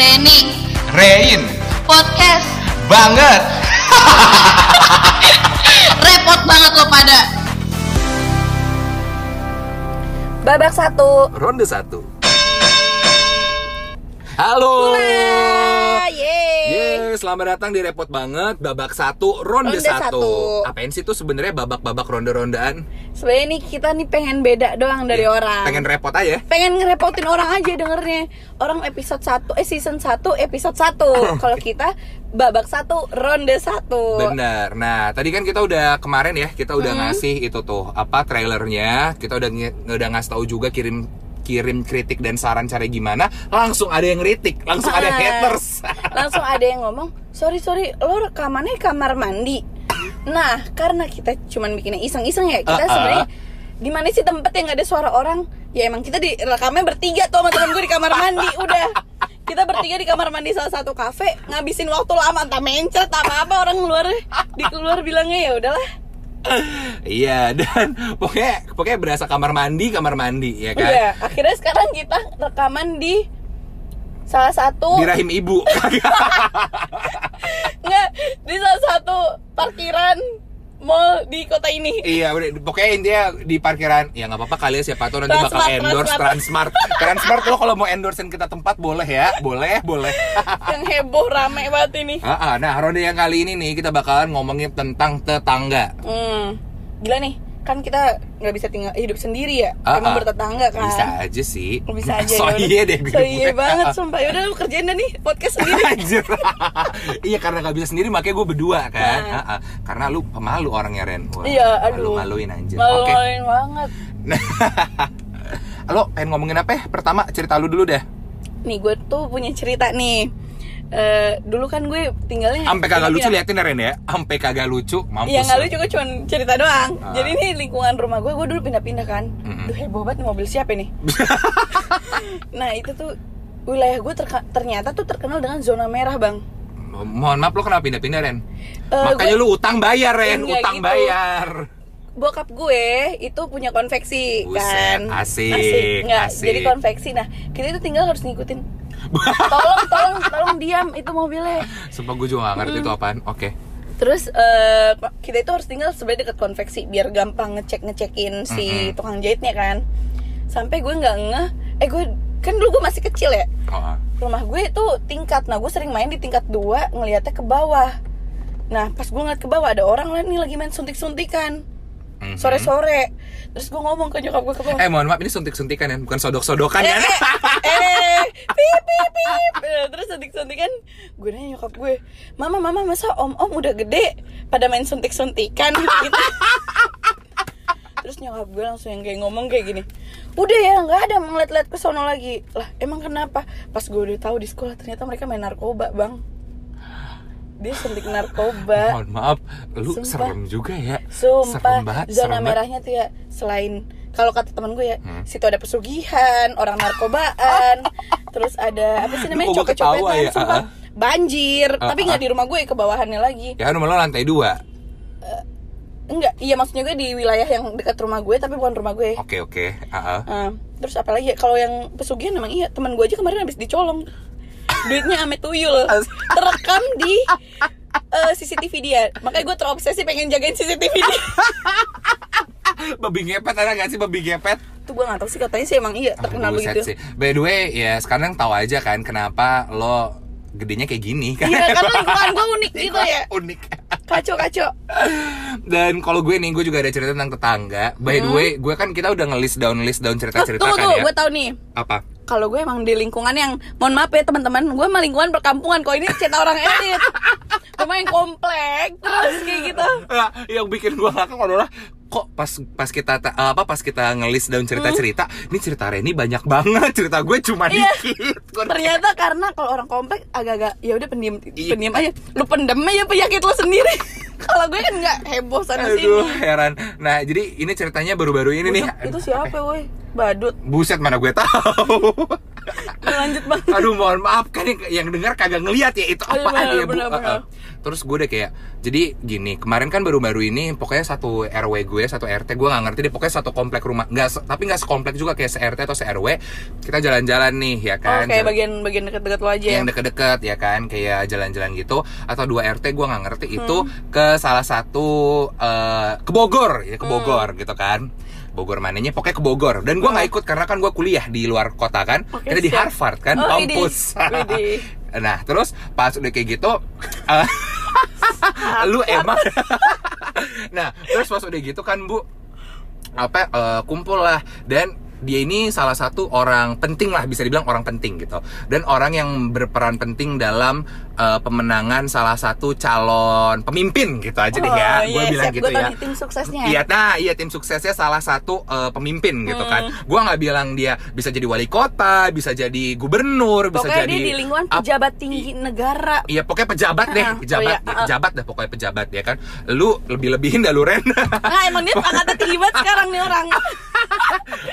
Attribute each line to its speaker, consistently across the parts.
Speaker 1: Reni
Speaker 2: Rein
Speaker 1: podcast
Speaker 2: banget.
Speaker 1: repot banget lo pada
Speaker 3: Babak satu.
Speaker 4: Ronde satu. Halo.
Speaker 3: Yeay,
Speaker 4: selamat datang di Repot Banget Babak satu, ronde,
Speaker 3: Ronde
Speaker 4: satu.
Speaker 3: satu.
Speaker 4: Apain sih tuh sebenarnya babak-babak ronde-rondean?
Speaker 3: Sebenarnya nih kita nih pengen beda doang dari
Speaker 4: Iya,
Speaker 3: orang.
Speaker 4: Pengen repot aja
Speaker 3: pengen ngerepotin orang aja dengernya. Orang episode 1 eh season 1 episode 1. Kalau kita babak 1 ronde 1.
Speaker 4: Bener. Nah, tadi kan kita udah kemarin ya, kita udah ngasih itu tuh apa trailernya. Kita udah udah ngasih tahu juga kirim kirim kritik dan saran cara gimana. Langsung ada yang kritik, langsung ada
Speaker 3: Ah.
Speaker 4: haters.
Speaker 3: Langsung ada yang ngomong, "Sorry, sorry, lo rekamannya kamar mandi." Nah, karena kita cuman bikinnya iseng-iseng ya, kita
Speaker 4: Ah, ah.
Speaker 3: sebenarnya di mana sih tempat yang gak ada suara orang? Ya emang kita di rekamnya bertiga tuh sama temen gue di kamar mandi, udah. Kita bertiga di kamar mandi salah satu kafe ngabisin waktu lama entah mencet apa apa orang luar di keluar bilangnya ya udahlah
Speaker 4: Iya, dan pokoknya pokoknya berasa kamar mandi, kamar mandi ya kan.
Speaker 3: Iya, akhirnya sekarang kita rekaman di salah satu
Speaker 4: Di rahim ibu.
Speaker 3: nggak di salah satu parkiran mall di kota ini.
Speaker 4: Iya, pokoknya intinya di parkiran. Ya nggak apa-apa kali ya siapa tahu nanti bakal
Speaker 3: Transmart,
Speaker 4: endorse Transmart. Transmart lo kalau mau endorsein kita tempat boleh ya, boleh, boleh.
Speaker 3: Yang heboh rame banget ini.
Speaker 4: Ah, ah, nah ronde yang kali ini nih kita bakalan ngomongin tentang tetangga.
Speaker 3: Hmm, gila nih, kan kita nggak bisa tinggal hidup sendiri ya,
Speaker 4: Ah,
Speaker 3: emang
Speaker 4: ah.
Speaker 3: bertetangga kan.
Speaker 4: Bisa aja sih.
Speaker 3: Bisa aja.
Speaker 4: So iya deh.
Speaker 3: So iya banget, sumpah. Yaudah lu kerjain dah nih podcast sendiri.
Speaker 4: Anjir. iya karena gak bisa sendiri makanya gue berdua kan.
Speaker 3: Nah.
Speaker 4: Ah, ah. Karena lu pemalu orangnya Ren. Wah,
Speaker 3: iya, aduh.
Speaker 4: Malu-maluin anjir. Oke.
Speaker 3: Malu-maluin banget.
Speaker 4: Lo pengen ngomongin apa ya? Pertama cerita lu dulu dah.
Speaker 3: Nih gue tuh punya cerita nih. Eh, dulu kan gue tinggalnya
Speaker 4: Sampai kagak lucu liatin ya Ren ya. Sampai kagak lucu, mampus.
Speaker 3: Iya nggak
Speaker 4: lu.
Speaker 3: lucu gue cuma cerita doang.
Speaker 4: Ah.
Speaker 3: Jadi ini lingkungan rumah gue, gue dulu pindah-pindah kan.
Speaker 4: Mm-mm.
Speaker 3: Duh heboh banget nih mobil siapa nih? nah itu tuh wilayah gue terka- ternyata tuh terkenal dengan zona merah bang.
Speaker 4: Mohon maaf lo kenapa pindah-pindah Ren?
Speaker 3: Eh,
Speaker 4: Makanya
Speaker 3: gue-
Speaker 4: lu utang bayar Ren, utang
Speaker 3: gitu.
Speaker 4: bayar.
Speaker 3: Bokap gue itu punya konveksi
Speaker 4: Buset,
Speaker 3: kan.
Speaker 4: asik,
Speaker 3: Nggak,
Speaker 4: asik.
Speaker 3: Jadi konveksi. Nah kita itu tinggal harus ngikutin. Tolong, tolong, tolong diam itu mobilnya.
Speaker 4: Sumpah gue juga gak ngerti itu apaan. Oke.
Speaker 3: Terus eh, kita itu harus tinggal sebenarnya dekat konveksi biar gampang ngecek ngecekin si
Speaker 4: Mm-mm.
Speaker 3: tukang jahitnya kan. Sampai gue nggak ngeh, eh gue kan dulu gue masih kecil ya.
Speaker 4: Oh, ah.
Speaker 3: Rumah gue itu tingkat, nah gue sering main di tingkat dua ngelihatnya ke bawah. Nah pas gue ngeliat ke bawah ada orang lain nih lagi main suntik-suntikan
Speaker 4: Mhm.
Speaker 3: sore-sore. Terus gue ngomong ke nyokap gue ke bawah.
Speaker 4: Eh mohon maaf ini suntik-suntikan ya, bukan sodok-sodokan
Speaker 3: eh,
Speaker 4: kan?
Speaker 3: eh, eh, pip, pip, pip. Eh, Terus suntik-suntikan Gue nanya nyokap gue Mama, mama masa om-om udah gede Pada main suntik-suntikan gitu Terus nyokap gue langsung yang kayak ngomong kayak gini Udah ya nggak ada ngeliat-liat ke sono lagi Lah emang kenapa Pas gue udah tahu di sekolah ternyata mereka main narkoba bang Dia suntik narkoba
Speaker 4: Mohon maaf, lu
Speaker 3: Sumpah.
Speaker 4: serem juga ya.
Speaker 3: Sumpah,
Speaker 4: serem banget,
Speaker 3: zona
Speaker 4: serem
Speaker 3: merahnya tuh ya selain kalau kata teman gue ya,
Speaker 4: Hmm.
Speaker 3: situ ada pesugihan, orang narkobaan, terus ada apa sih namanya copet-copetan,
Speaker 4: ya?
Speaker 3: sumpah.
Speaker 4: Ah.
Speaker 3: Banjir,
Speaker 4: Ah,
Speaker 3: tapi nggak di rumah gue ke bawahannya lagi.
Speaker 4: Ya rumah lo lantai dua.
Speaker 3: Enggak, iya maksudnya gue di wilayah yang dekat rumah gue tapi bukan rumah gue.
Speaker 4: Oke oke. Ah, ah.
Speaker 3: Ah, terus apa lagi ya? Kalau yang pesugihan emang iya, teman gue aja kemarin habis dicolong. Duitnya ame tuyul. Terekam di eh, CCTV dia. Makanya gue terobsesi pengen jagain CCTV dia.
Speaker 4: Babi ngepet ada gak sih babi ngepet?
Speaker 3: Tuh gue gak tau sih katanya sih emang iya terkenal
Speaker 4: Buset
Speaker 3: begitu.
Speaker 4: sih. By the way, ya sekarang tahu aja kan kenapa lo gedenya kayak gini kan?
Speaker 3: Iya kan lingkungan gue unik gitu ya.
Speaker 4: Unik.
Speaker 3: Kacau kacau.
Speaker 4: Dan kalau gue nih, gue juga ada cerita tentang tetangga. By the way, gue kan kita udah nge-list down list down cerita-cerita
Speaker 3: Hmm. Tuh
Speaker 4: kan
Speaker 3: tuh,
Speaker 4: ya.
Speaker 3: gue tau nih.
Speaker 4: Apa?
Speaker 3: Kalau gue emang di lingkungan yang, mohon maaf ya teman-teman, gue mah lingkungan perkampungan. Kok ini cerita orang elit. gue main komplek terus kayak gitu.
Speaker 4: Nah, yang bikin gue ngakak adalah kok pas pas kita ta- apa pas kita ngelis down cerita-cerita, ini cerita Reni banyak banget, cerita gue cuma
Speaker 3: Iya.
Speaker 4: dikit.
Speaker 3: Ternyata karena kalau orang komplek agak-agak ya udah pendiam
Speaker 4: Iya.
Speaker 3: pendiam aja. Lu pendem aja penyakit lo sendiri. kalau gue kan nggak heboh sana
Speaker 4: Aduh,
Speaker 3: sini.
Speaker 4: heran. Nah, jadi ini ceritanya baru-baru ini nih.
Speaker 3: Itu, itu siapa woi? Badut.
Speaker 4: Buset mana gue tahu.
Speaker 3: Lanjut bang.
Speaker 4: Aduh mohon maaf kan yang, yang dengar kagak ngeliat ya itu apaan
Speaker 3: bener,
Speaker 4: ya bu.
Speaker 3: bener,
Speaker 4: Uh,
Speaker 3: bener.
Speaker 4: uh. Terus gue udah kayak jadi gini kemarin kan baru-baru ini pokoknya satu RW gue satu RT gue nggak ngerti deh pokoknya satu komplek rumah nggak tapi nggak sekomplek juga kayak se RT atau se RW kita jalan-jalan nih ya
Speaker 3: Oh,
Speaker 4: kan
Speaker 3: kayak
Speaker 4: Jalan-
Speaker 3: bagian bagian dekat-dekat lo aja.
Speaker 4: yang deket-deket ya kan kayak jalan-jalan gitu atau dua RT gue nggak ngerti itu
Speaker 3: Hmm.
Speaker 4: ke salah satu eh, ke Bogor ya ke
Speaker 3: Hmm.
Speaker 4: Bogor gitu kan Bogor mananya pokoknya ke Bogor. Dan gue nggak ikut karena kan gue kuliah di luar kota kan.
Speaker 3: Oke,
Speaker 4: kita di. Harvard kan
Speaker 3: Oh,
Speaker 4: kampus. Nah terus pas udah kayak gitu eh, lu emang. Nah terus pas udah gitu kan bu apa eh, kumpul lah. Dan dia ini salah satu orang penting lah bisa dibilang orang penting gitu dan orang yang berperan penting dalam eh, pemenangan salah satu calon pemimpin gitu aja deh ya
Speaker 3: Oh,
Speaker 4: gue
Speaker 3: iya,
Speaker 4: bilang
Speaker 3: siap.
Speaker 4: gitu
Speaker 3: Gua
Speaker 4: ya
Speaker 3: tim suksesnya.
Speaker 4: Iya, nah iya tim suksesnya salah satu eh, pemimpin gitu kan.
Speaker 3: Hmm.
Speaker 4: Gua nggak bilang dia bisa jadi wali kota, bisa jadi gubernur, bisa
Speaker 3: Pokoknya
Speaker 4: jadi
Speaker 3: dia di lingkungan pejabat tinggi negara.
Speaker 4: Iya pokoknya pejabat deh, pejabat,
Speaker 3: oh iya,
Speaker 4: pejabat dah pokoknya pejabat ya kan. Lu lebih-lebihin dah lu Ren.
Speaker 3: Nah emang dia angkatan tinggi banget sekarang nih orang.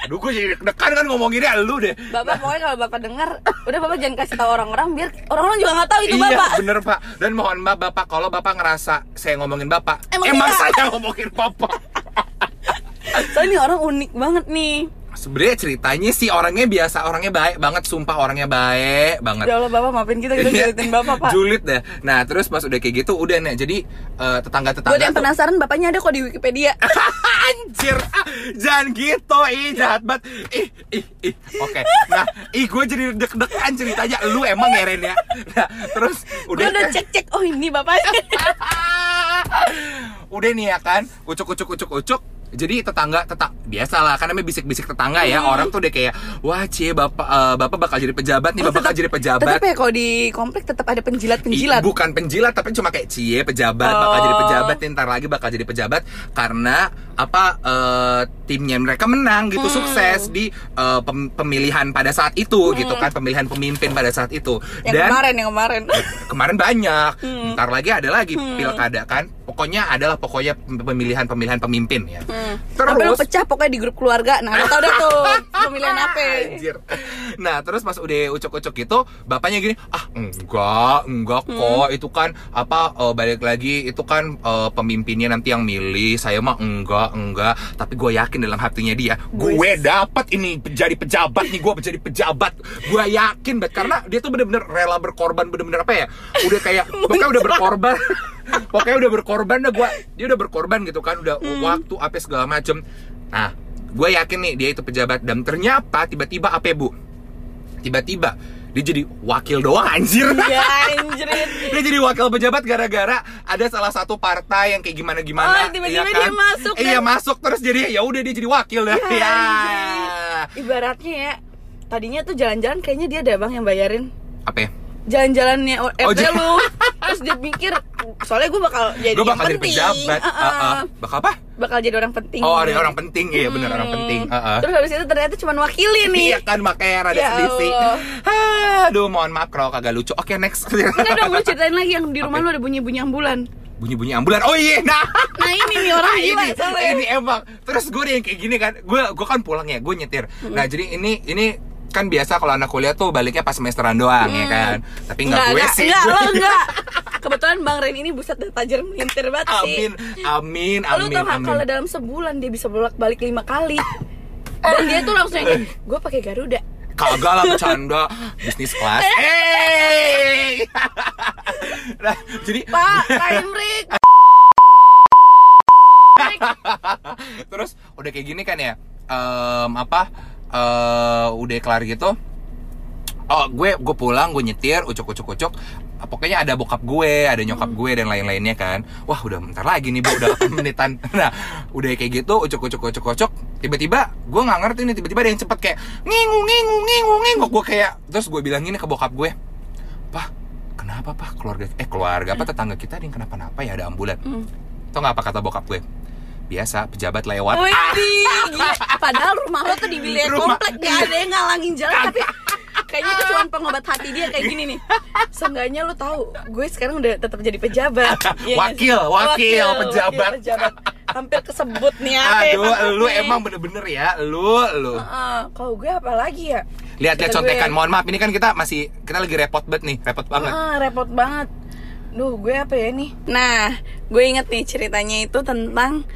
Speaker 4: Aduh gue jadi deg-degan kan ngomonginnya lu deh.
Speaker 3: Bapak pokoknya kalau bapak dengar, udah bapak jangan kasih tahu orang-orang biar orang-orang juga nggak tahu itu
Speaker 4: iya
Speaker 3: bapak.
Speaker 4: bener pak Dan mohon maaf bapak Kalau bapak ngerasa saya ngomongin bapak
Speaker 3: Emang
Speaker 4: Emang,
Speaker 3: iya?
Speaker 4: saya ngomongin bapak
Speaker 3: Soalnya ini orang unik banget nih.
Speaker 4: Sebenarnya ceritanya sih orangnya biasa Orangnya baik banget Sumpah orangnya baik banget
Speaker 3: Ya Allah bapak maafin kita kita julitin bapak pak.
Speaker 4: Julid dah. Nah, terus pas udah kayak gitu udah nih. Jadi eh, tetangga-tetangga
Speaker 3: Buat yang
Speaker 4: tuh-
Speaker 3: penasaran bapaknya ada kok di Wikipedia.
Speaker 4: Anjir, ah, jangan gitu, ih jahat banget. Ih, ih, ih. Oke. Nah, ih gue jadi deg-degan ceritanya. Lu emang ya Ren ya. Nah, terus
Speaker 3: Gue
Speaker 4: udah
Speaker 3: udah cek cek oh ini bapaknya.
Speaker 4: udah nih ya kan, ucuk ucuk ucuk ucuk. Jadi tetangga tetang biasa lah namanya bisik-bisik tetangga ya
Speaker 3: Hmm.
Speaker 4: orang tuh udah kayak wah cie bapak eh, bapak bakal jadi pejabat nih
Speaker 3: Oh,
Speaker 4: bapak bakal
Speaker 3: tetap-
Speaker 4: jadi pejabat
Speaker 3: Tetap ya kalau di komplek tetap ada penjilat penjilat.
Speaker 4: Bukan penjilat tapi cuma kayak cie pejabat bakal
Speaker 3: Oh.
Speaker 4: jadi pejabat nih, ntar lagi bakal jadi pejabat karena apa eh, timnya mereka menang gitu
Speaker 3: Hmm.
Speaker 4: sukses di eh, pem- pemilihan pada saat itu gitu kan pemilihan pemimpin pada saat itu
Speaker 3: Yang
Speaker 4: dan
Speaker 3: kemarin yang kemarin.
Speaker 4: kemarin banyak
Speaker 3: Hmm.
Speaker 4: ntar lagi ada lagi pilkada kan pokoknya adalah pokoknya pemilihan pemilihan pemimpin ya
Speaker 3: Hmm.
Speaker 4: terus
Speaker 3: Sampai lu pecah pokoknya di grup keluarga. Nah, lu tau deh tuh pemilihan apa.
Speaker 4: Anjir. Nah, terus pas udah ucuk-ucuk gitu, bapaknya gini, "Ah, enggak, enggak
Speaker 3: Hmm.
Speaker 4: kok. Itu kan apa eh, balik lagi itu kan eh, pemimpinnya nanti yang milih. Saya mah enggak, enggak. Tapi gue yakin dalam hatinya dia, gue dapat ini jadi pejabat nih, gue menjadi pejabat. Gue yakin banget karena dia tuh bener-bener rela berkorban, bener-bener apa ya? Udah kayak pokoknya udah berkorban. pokoknya udah berkorban dah gue dia udah berkorban gitu kan udah waktu apa segala macem. Nah gue yakin nih dia itu pejabat. Dan ternyata tiba-tiba apa ya, bu? Tiba-tiba dia jadi wakil doang anjir.
Speaker 3: Ya anjrit.
Speaker 4: dia jadi wakil pejabat gara-gara ada salah satu partai yang kayak gimana gimana
Speaker 3: Oh, tiba-tiba dia masuk kan?
Speaker 4: iya masuk terus jadi ya udah dia jadi wakil dah.
Speaker 3: Ya,
Speaker 4: ya,
Speaker 3: anjrit. Ibaratnya ya, tadinya tuh jalan-jalan kayaknya dia ada bang yang bayarin.
Speaker 4: Apa ya?
Speaker 3: Jalan-jalannya RT
Speaker 4: Oh, ja-
Speaker 3: lu. Terus dia mikir, soalnya gue bakal jadi
Speaker 4: gue bakal jadi
Speaker 3: penting.
Speaker 4: pejabat. Uh, uh. bakal apa
Speaker 3: Bakal jadi orang penting.
Speaker 4: oh ada orang penting iya benar orang
Speaker 3: Hmm.
Speaker 4: penting Uh, uh.
Speaker 3: Terus habis itu ternyata cuma wakili nih.
Speaker 4: Iya kan makanya rada
Speaker 3: Ya
Speaker 4: selisih. Aduh, mohon maaf kalau kagak lucu. Oke, next.
Speaker 3: Enggak dong, lu ceritain lagi yang di rumah
Speaker 4: Apa?
Speaker 3: lu ada bunyi-bunyi ambulan.
Speaker 4: Bunyi-bunyi ambulan. Oh iya, nah.
Speaker 3: Nah ini nih orang
Speaker 4: Nah,
Speaker 3: gila
Speaker 4: ini,
Speaker 3: soalnya.
Speaker 4: ini emang. Terus gue yang kayak gini kan. Gue gue kan pulang ya, gue nyetir. Nah, jadi ini ini kan biasa kalau anak kuliah tuh baliknya pas semesteran doang ya kan. Tapi enggak gue
Speaker 3: enggak,
Speaker 4: sih.
Speaker 3: enggak, lo enggak. Kebetulan Bang Ren ini buset dah tajir melintir banget sih.
Speaker 4: Amin, amin,
Speaker 3: Lu
Speaker 4: amin,
Speaker 3: tau gak kalau dalam sebulan dia bisa bolak-balik lima kali. Dan dia tuh langsung yang kayak, gue pakai Garuda.
Speaker 4: Kagak lah bercanda bisnis kelas. Hey! nah, jadi
Speaker 3: Pak, time break.
Speaker 4: terus udah kayak gini kan ya Em, apa eh udah kelar gitu. Oh gue gue pulang gue nyetir ucuk ucuk ucuk pokoknya ada bokap gue ada nyokap gue dan lain-lainnya kan. Wah udah bentar lagi nih bu udah 8 menitan. Nah udah kayak gitu ucuk ucuk ucuk ucuk tiba-tiba gue nggak ngerti nih tiba-tiba ada yang cepet kayak ngingu ngingu ngingu ngingu. Gue kayak terus gue bilang gini ke bokap gue pah kenapa pah? Keluarga eh keluarga apa tetangga kita ada yang kenapa-napa ya ada ambulan.
Speaker 3: Hmm.
Speaker 4: Tau nggak apa kata bokap gue? Biasa, pejabat lewat.
Speaker 3: Wih, gila. Padahal rumah lo tuh di wilayah komplek gak ada yang ngalangin jalan tapi kayaknya itu cuma pengobat hati dia kayak gini nih. Seenggaknya lo tahu, gue sekarang udah tetap jadi pejabat. Iya nggak sih?
Speaker 4: Wakil, wakil, pejabat.
Speaker 3: pejabat. Hampir kesebut nih ya,
Speaker 4: Aduh, lu
Speaker 3: nih.
Speaker 4: emang bener-bener ya, lu, lu.
Speaker 3: Heeh, kalau gue apa lagi ya?
Speaker 4: Lihat-lihat
Speaker 3: Kata gue.
Speaker 4: contekan. Mohon maaf, ini kan kita masih kita lagi repot banget nih, repot banget.
Speaker 3: Ah, repot banget. Duh, gue apa ya nih? Nah, gue inget nih ceritanya itu tentang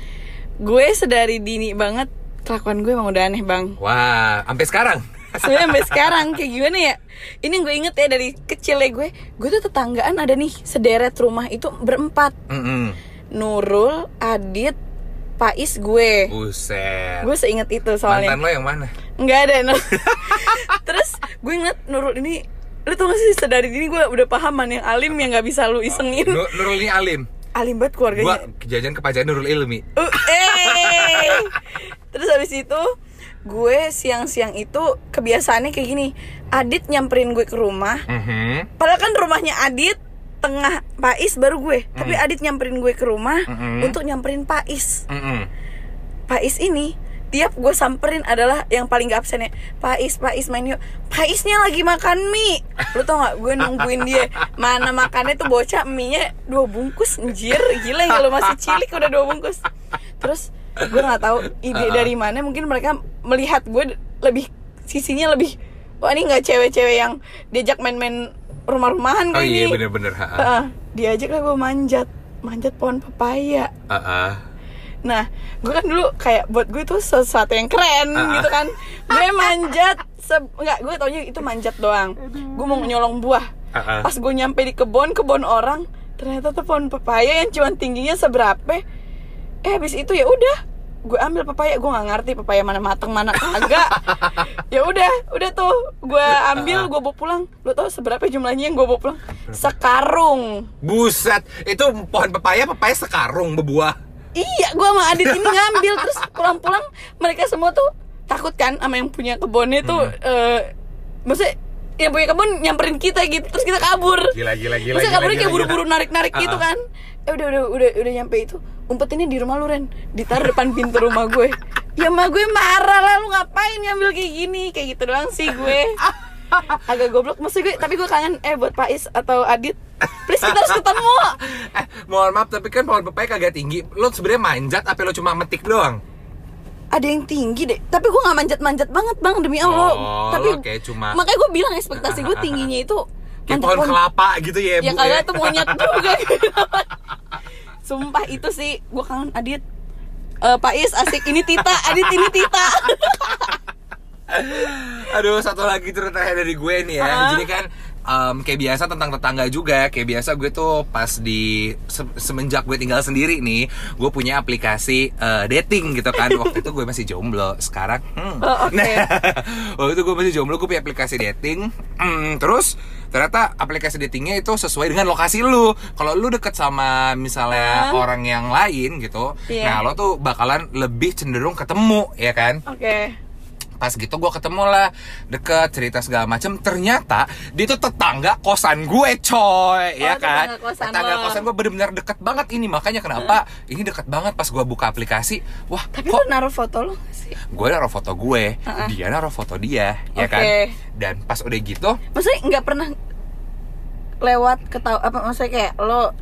Speaker 3: gue sedari dini banget kelakuan gue emang udah aneh bang.
Speaker 4: Wah, sampai sekarang.
Speaker 3: Sebenarnya sampai sekarang kayak gimana ya? Ini gue inget ya dari kecil ya gue. Gue tuh tetanggaan ada nih sederet rumah itu berempat.
Speaker 4: Mm-mm.
Speaker 3: Nurul, Adit, Pais gue.
Speaker 4: Buset.
Speaker 3: Gue seinget itu soalnya.
Speaker 4: Mantan lo yang mana?
Speaker 3: Nggak ada Nur. Terus gue inget Nurul ini lu tau gak sih sedari dini gue udah paham mana yang alim yang nggak bisa lu isengin
Speaker 4: Nur- Nurul ini alim.
Speaker 3: Alim banget keluarganya
Speaker 4: jajan ke Pajajaran Nurul Ilmi.
Speaker 3: Uh, eh. Terus habis itu gue siang-siang itu kebiasaannya kayak gini. Adit nyamperin gue ke rumah.
Speaker 4: Mhm.
Speaker 3: Padahal kan rumahnya Adit tengah Pais baru gue. Tapi Adit nyamperin gue ke rumah
Speaker 4: Mhm.
Speaker 3: untuk nyamperin Pais.
Speaker 4: Mm-mm.
Speaker 3: Pais ini tiap gue samperin adalah yang paling gak absen ya. Pais, Pais main yuk. Paisnya lagi makan mie. Lu tau gak? Gue nungguin dia. Mana makannya tuh bocah mie dua bungkus. Anjir gila ya lu masih cilik udah dua bungkus. Terus gue gak tahu ide dari mana. Mungkin mereka melihat gue lebih Sisinya lebih Wah ini gak cewek-cewek yang diajak main-main rumah-rumahan
Speaker 4: Oh
Speaker 3: kayak
Speaker 4: iya
Speaker 3: ini
Speaker 4: bener-bener.
Speaker 3: Heeh, Diajak lah gue manjat. Manjat pohon pepaya.
Speaker 4: Ah, ah.
Speaker 3: Nah, gue kan dulu kayak buat gue itu sesuatu yang keren
Speaker 4: Ah.
Speaker 3: gitu kan. Gue manjat, se- enggak gue taunya itu manjat doang. Gue mau nyolong buah.
Speaker 4: Ah, ah.
Speaker 3: Pas gue nyampe di kebun, kebun orang, ternyata tuh pohon pepaya yang cuma tingginya seberapa. Eh habis itu ya udah, gue ambil pepaya, gue nggak ngerti pepaya mana mateng mana kagak. ya udah, udah tuh gue ambil, gue bawa pulang. Lo tau seberapa jumlahnya yang gue bawa pulang? Sekarung.
Speaker 4: Buset, itu pohon pepaya, pepaya sekarung berbuah.
Speaker 3: Iya, gua sama Adit ini ngambil. Terus pulang-pulang mereka semua tuh takut kan sama yang punya kebunnya tuh eh maksudnya yang punya kebun nyamperin kita gitu terus kita kabur.
Speaker 4: Gila, gila, gila,
Speaker 3: Maksudnya
Speaker 4: gila,
Speaker 3: kaburnya kayak buru-buru narik-narik gitu
Speaker 4: Ah,
Speaker 3: kan. Eh udah udah udah udah nyampe itu. Umpetinnya di rumah lu Ren. Ditaruh depan pintu rumah gue. Ya ma gue marah lah Lu ngapain ngambil kayak gini? Kayak gitu doang sih gue Agak goblok. Maksud gue Tapi gue kangen Eh buat Pais atau Adit. Please kita harus ketemu.
Speaker 4: Eh, mohon maaf tapi kan pohon pepaya kagak tinggi. Lo sebenarnya manjat apa lo cuma metik doang?
Speaker 3: ada yang tinggi deh. Tapi gue nggak manjat-manjat banget bang demi allah.
Speaker 4: Oh,
Speaker 3: tapi
Speaker 4: lo kayak cuma-
Speaker 3: makanya gue bilang ekspektasi gue tingginya itu
Speaker 4: Kayak
Speaker 3: manjat
Speaker 4: pohon kelapa gitu ya,
Speaker 3: ya
Speaker 4: Bu.
Speaker 3: kagak tuh monyet juga. Sumpah itu sih. Gue kangen Adit. Eh, Pais asik. Ini Tita. Adit ini Tita
Speaker 4: Aduh, satu lagi cerita dari gue nih ya.
Speaker 3: Ah.
Speaker 4: Jadi kan em, kayak biasa tentang tetangga juga. Kayak biasa gue tuh pas di se- semenjak gue tinggal sendiri nih, gue punya aplikasi eh, dating gitu kan. Waktu itu gue masih jomblo. Sekarang, hmm.
Speaker 3: Oh, oke.
Speaker 4: nah, waktu itu gue masih jomblo, gue punya aplikasi dating. Hmm, terus ternyata aplikasi datingnya itu sesuai dengan lokasi lu. Kalau lu deket sama misalnya
Speaker 3: Ah.
Speaker 4: orang yang lain gitu,
Speaker 3: Iya.
Speaker 4: nah lo tuh bakalan lebih cenderung ketemu, ya kan?
Speaker 3: oke
Speaker 4: pas gitu gue ketemu lah deket cerita segala macem. Ternyata dia tuh tetangga kosan gue coy. Ya kan?
Speaker 3: tetangga kosan
Speaker 4: tetangga
Speaker 3: lo.
Speaker 4: kosan gue bener-bener deket banget ini. Makanya kenapa ini deket banget pas gue buka aplikasi. Wah
Speaker 3: tapi
Speaker 4: kok
Speaker 3: lu naruh foto gak sih?
Speaker 4: Gue naruh foto gue.
Speaker 3: Uh-uh.
Speaker 4: dia naruh foto dia ya kan? Dan pas udah gitu
Speaker 3: maksudnya nggak pernah lewat ketahu apa maksudnya kayak lo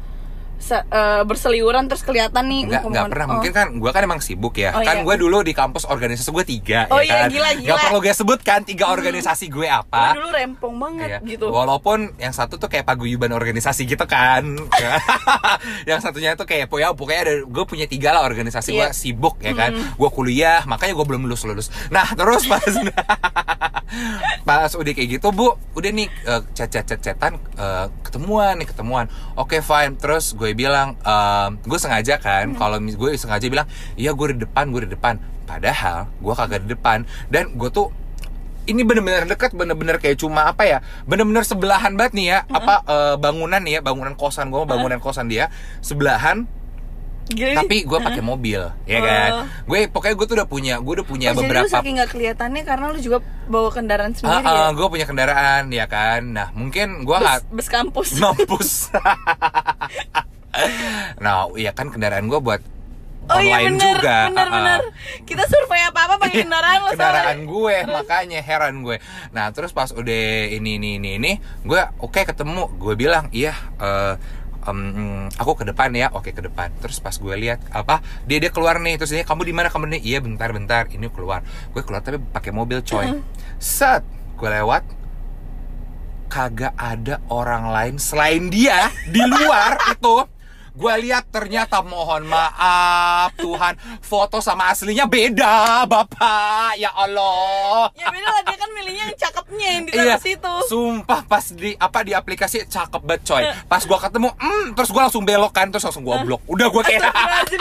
Speaker 3: se- eh, berseliuran terus kelihatan nih
Speaker 4: enggak ke
Speaker 3: mana.
Speaker 4: pernah.
Speaker 3: Oh.
Speaker 4: Mungkin kan gue kan emang sibuk ya.
Speaker 3: Oh,
Speaker 4: kan
Speaker 3: iya.
Speaker 4: gue dulu di kampus organisasi gue tiga
Speaker 3: Oh,
Speaker 4: ya
Speaker 3: iya,
Speaker 4: kan.
Speaker 3: gila, gila.
Speaker 4: Gak perlu gue sebut kan tiga organisasi gue
Speaker 3: Gua
Speaker 4: apa.
Speaker 3: dulu rempong banget
Speaker 4: Iya.
Speaker 3: gitu
Speaker 4: Walaupun yang satu tuh kayak paguyuban organisasi gitu kan. yang satunya tuh kayak pokoknya pokoknya ada gue punya tiga lah organisasi gue
Speaker 3: Iya.
Speaker 4: sibuk ya kan. Gue kuliah, makanya gue belum lulus lulus. Nah terus pas pas udah kayak gitu bu, udah nih chat chatan eh, ketemuan nih ketemuan. Oke fine. Terus gue bilang gue sengaja kan kalau mis- gue sengaja bilang iya gue di depan gue di depan. Padahal gue kagak di depan. Dan gue tuh ini bener-bener dekat bener-bener kayak cuma apa ya bener-bener sebelahan banget nih ya apa eh, bangunan nih ya bangunan kosan gue bangunan kosan dia sebelahan
Speaker 3: Gila,
Speaker 4: tapi gue pakai mobil ya kan?
Speaker 3: Oh.
Speaker 4: gue pokoknya gue tuh udah punya gue udah punya
Speaker 3: Oh, jadi lu
Speaker 4: beberapa
Speaker 3: saking gak kelihatannya karena lu juga bawa kendaraan sendiri
Speaker 4: Ah,
Speaker 3: ya?
Speaker 4: gue punya kendaraan ya kan? Nah mungkin gue
Speaker 3: Bus,
Speaker 4: nggak
Speaker 3: bus kampus.
Speaker 4: Mampus nah iya kan kendaraan gue buat
Speaker 3: Oh iya
Speaker 4: online
Speaker 3: bener,
Speaker 4: juga.
Speaker 3: bener,
Speaker 4: ah.
Speaker 3: bener Kita survei apa-apa pakai kendaraan lo
Speaker 4: kendaraan gue makanya heran gue. Nah terus pas udah ini ini ini ini gue oke ketemu. Gue bilang iya eh, em, aku ke depan ya. Oke ke depan. Terus pas gue lihat apa? Dia dia keluar nih. Terus dia kamu di mana? Kamu nih iya bentar bentar. Ini keluar. Gue keluar tapi pakai mobil coy. Set gue lewat. Kagak ada orang lain selain dia di luar itu gue lihat ternyata mohon maaf Tuhan foto sama aslinya beda bapak. Ya Allah.
Speaker 3: Ya beda lah dia kan milihnya yang cakepnya yang di
Speaker 4: Iya,
Speaker 3: situ.
Speaker 4: sumpah pas di apa di aplikasi cakep banget coy. Pas gua ketemu, mm, terus gua langsung belok kan, terus langsung gua blok. Udah gua kayak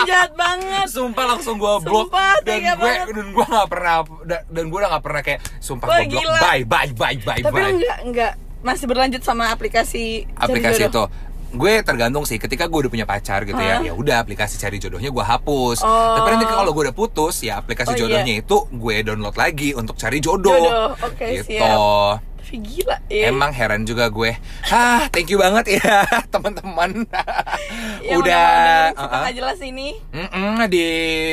Speaker 3: jahat banget.
Speaker 4: sumpah langsung gua blok.
Speaker 3: Sumpah,
Speaker 4: dan gue dan gua nggak pernah da- dan gua udah nggak pernah kayak sumpah gua blok. bye bye bye bye
Speaker 3: Tapi
Speaker 4: bye.
Speaker 3: enggak enggak masih berlanjut sama aplikasi
Speaker 4: aplikasi itu gue tergantung sih ketika gue udah punya pacar gitu ya ya udah aplikasi cari jodohnya gue hapus
Speaker 3: Oh.
Speaker 4: tapi nanti kalau gue udah putus ya aplikasi
Speaker 3: Oh, iya.
Speaker 4: jodohnya itu gue download lagi untuk cari jodoh,
Speaker 3: Jodoh, oke,
Speaker 4: gitu
Speaker 3: siap. Tapi gila ya.
Speaker 4: Emang heran juga gue. Hah, thank you banget ya teman-teman.
Speaker 3: Yang
Speaker 4: Udah
Speaker 3: dengerin suka
Speaker 4: uh-uh.
Speaker 3: nggak jelas ini.
Speaker 4: Mm-mm, di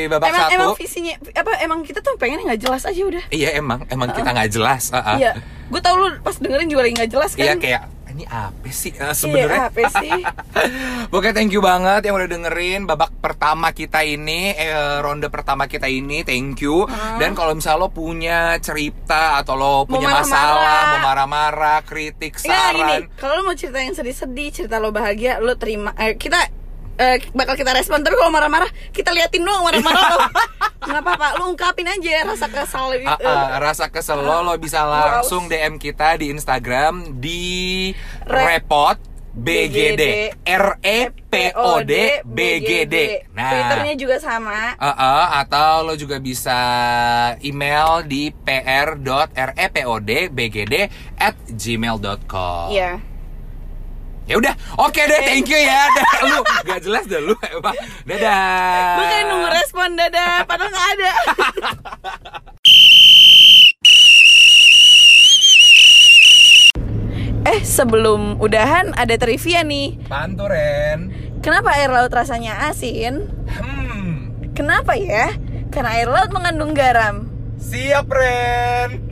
Speaker 4: babak
Speaker 3: Emang
Speaker 4: satu.
Speaker 3: emang visinya apa emang kita tuh pengen nggak jelas aja udah.
Speaker 4: Iya emang, emang kita nggak jelas. uh-uh.
Speaker 3: Iya. Gue tau lu pas dengerin juga lagi nggak jelas kan.
Speaker 4: Iya kayak ini apa sih uh, sebenarnya?
Speaker 3: Iya, apa sih?
Speaker 4: Oke, thank you banget yang udah dengerin babak pertama kita ini, eh, ronde pertama kita ini, thank you. Dan kalau misalnya lo punya cerita atau lo punya
Speaker 3: marah-marah.
Speaker 4: masalah, mau marah-marah, kritik,
Speaker 3: gini,
Speaker 4: saran,
Speaker 3: kalau lu mau cerita yang sedih-sedih, cerita lo bahagia, lu terima eh, kita eh, bakal kita respon tapi kalau marah-marah kita liatin doang marah-marah lo nggak apa-apa lu ungkapin aja rasa kesal
Speaker 4: Ah, ah, rasa kesel lo lo bisa langsung DM kita di Instagram di
Speaker 3: Re-
Speaker 4: repot BGD R E P O D BGD. Nah,
Speaker 3: Twitternya juga sama.
Speaker 4: Ah, ah, atau lo juga bisa email di pr.repodbgd at gmail.com.
Speaker 3: Iya
Speaker 4: Ya udah, oke deh, thank you ya. Dah, lu gak jelas dah lu emang. Dadah.
Speaker 3: gue kayak nunggu respon dadah padahal nggak ada eh sebelum udahan ada trivia nih
Speaker 4: Panturen.
Speaker 3: kenapa air laut rasanya asin
Speaker 4: Hmm.
Speaker 3: kenapa ya karena air laut mengandung garam
Speaker 4: Siap, Ren.